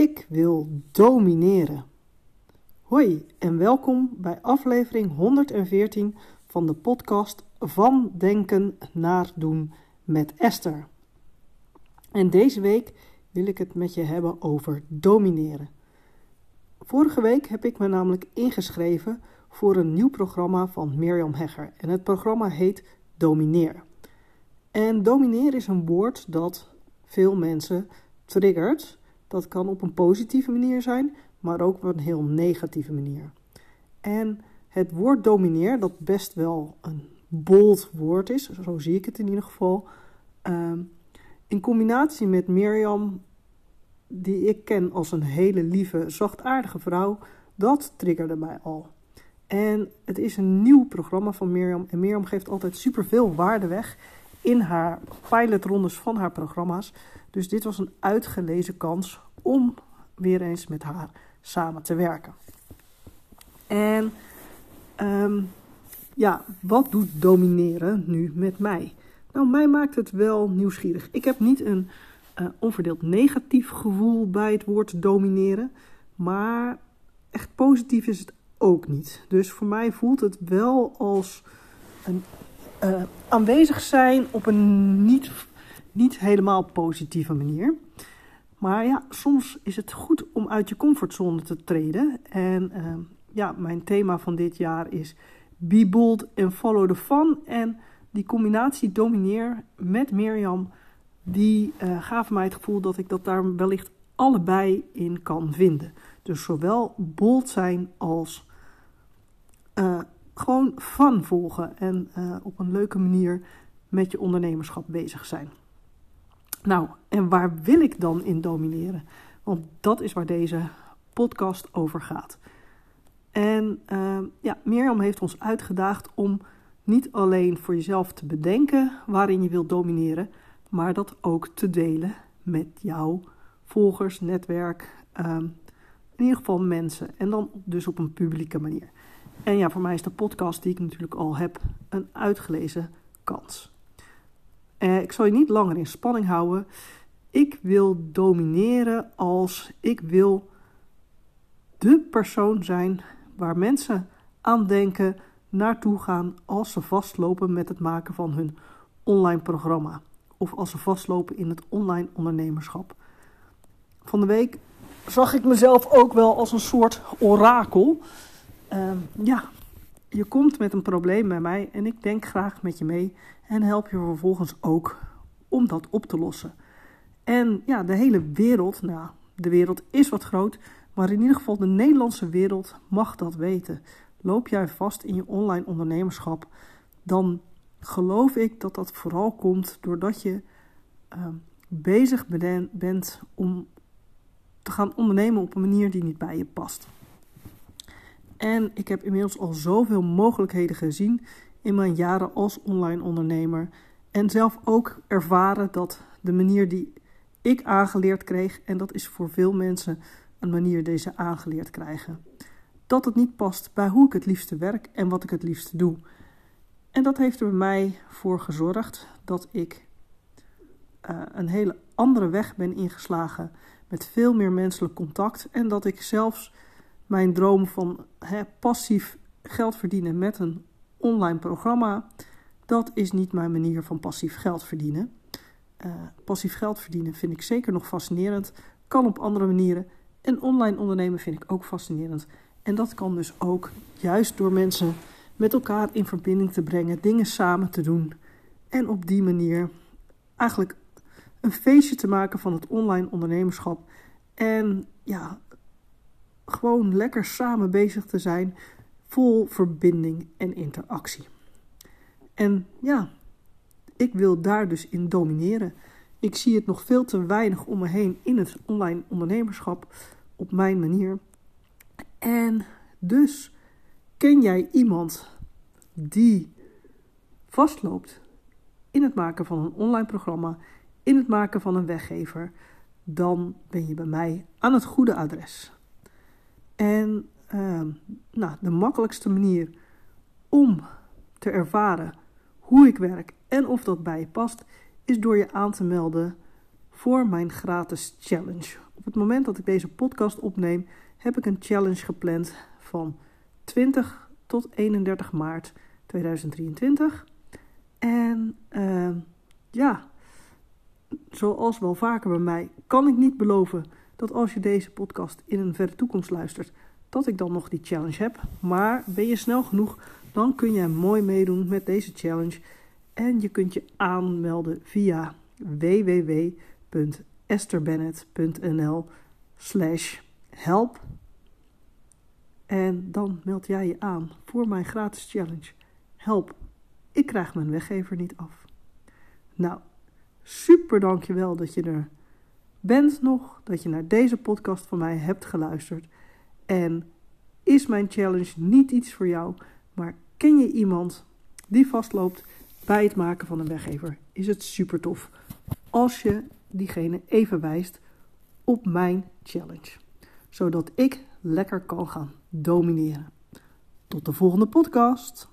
Ik wil domineren. Hoi en welkom bij aflevering 114 van de podcast Van Denken naar Doen met Esther. En deze week wil ik het met je hebben over domineren. Vorige week heb ik me namelijk ingeschreven voor een nieuw programma van Mirjam Hegger. En het programma heet Domineer. En domineer is een woord dat veel mensen triggert. Dat kan op een positieve manier zijn, maar ook op een heel negatieve manier. En het woord domineer, dat best wel een bold woord is, zo zie ik het in ieder geval. Ehm, in combinatie met Mirjam, die ik ken als een hele lieve, zachtaardige vrouw, dat triggerde mij al. En het is een nieuw programma van Mirjam. En Mirjam geeft altijd superveel waarde weg in haar pilotrondes van haar programma's. Dus dit was een uitgelezen kans om weer eens met haar samen te werken. En um, ja, wat doet domineren nu met mij? Nou, mij maakt het wel nieuwsgierig. Ik heb niet een uh, onverdeeld negatief gevoel bij het woord domineren, maar echt positief is het ook niet. Dus voor mij voelt het wel als een uh, aanwezig zijn op een niet, niet helemaal positieve manier. Maar ja, soms is het goed om uit je comfortzone te treden. En uh, ja, mijn thema van dit jaar is Be Bold and Follow the Fun. En die combinatie domineer met Mirjam, die uh, gaf mij het gevoel dat ik dat daar wellicht allebei in kan vinden. Dus zowel bold zijn als uh, gewoon van volgen en uh, op een leuke manier met je ondernemerschap bezig zijn. Nou, en waar wil ik dan in domineren? Want dat is waar deze podcast over gaat. En uh, ja, Mirjam heeft ons uitgedaagd om niet alleen voor jezelf te bedenken waarin je wilt domineren, maar dat ook te delen met jouw volgers, netwerk, uh, in ieder geval mensen. En dan dus op een publieke manier. En ja, voor mij is de podcast die ik natuurlijk al heb een uitgelezen kans. Eh, ik zal je niet langer in spanning houden. Ik wil domineren als ik wil de persoon zijn waar mensen aan denken, naartoe gaan als ze vastlopen met het maken van hun online programma. Of als ze vastlopen in het online ondernemerschap. Van de week zag ik mezelf ook wel als een soort orakel. Uh, ja, je komt met een probleem bij mij en ik denk graag met je mee en help je vervolgens ook om dat op te lossen. En ja, de hele wereld, nou, de wereld is wat groot, maar in ieder geval de Nederlandse wereld mag dat weten. Loop jij vast in je online ondernemerschap, dan geloof ik dat dat vooral komt doordat je uh, bezig bent om te gaan ondernemen op een manier die niet bij je past. En ik heb inmiddels al zoveel mogelijkheden gezien in mijn jaren als online ondernemer. En zelf ook ervaren dat de manier die ik aangeleerd kreeg, en dat is voor veel mensen een manier die ze aangeleerd krijgen, dat het niet past bij hoe ik het liefste werk en wat ik het liefste doe. En dat heeft er bij mij voor gezorgd dat ik uh, een hele andere weg ben ingeslagen met veel meer menselijk contact en dat ik zelfs mijn droom van hè, passief geld verdienen met een online programma, dat is niet mijn manier van passief geld verdienen. Uh, passief geld verdienen vind ik zeker nog fascinerend, kan op andere manieren. En online ondernemen vind ik ook fascinerend. En dat kan dus ook juist door mensen met elkaar in verbinding te brengen, dingen samen te doen. En op die manier eigenlijk een feestje te maken van het online ondernemerschap. En ja, gewoon lekker samen bezig te zijn, vol verbinding en interactie. En ja, ik wil daar dus in domineren. Ik zie het nog veel te weinig om me heen in het online ondernemerschap op mijn manier. En dus ken jij iemand die vastloopt in het maken van een online programma, in het maken van een weggever, dan ben je bij mij aan het goede adres. En uh, nou, de makkelijkste manier om te ervaren hoe ik werk en of dat bij je past, is door je aan te melden voor mijn gratis challenge. Op het moment dat ik deze podcast opneem, heb ik een challenge gepland van 20 tot 31 maart 2023. En uh, ja, zoals wel vaker bij mij, kan ik niet beloven dat als je deze podcast in een verre toekomst luistert, dat ik dan nog die challenge heb. Maar ben je snel genoeg, dan kun je mooi meedoen met deze challenge. En je kunt je aanmelden via www.esterbennett.nl slash help. En dan meld jij je aan voor mijn gratis challenge. Help, ik krijg mijn weggever niet af. Nou, super dankjewel dat je er bent nog, dat je naar deze podcast van mij hebt geluisterd. En is mijn challenge niet iets voor jou, maar ken je iemand die vastloopt bij het maken van een weggever, is het super tof als je diegene even wijst op mijn challenge, zodat ik lekker kan gaan domineren. Tot de volgende podcast.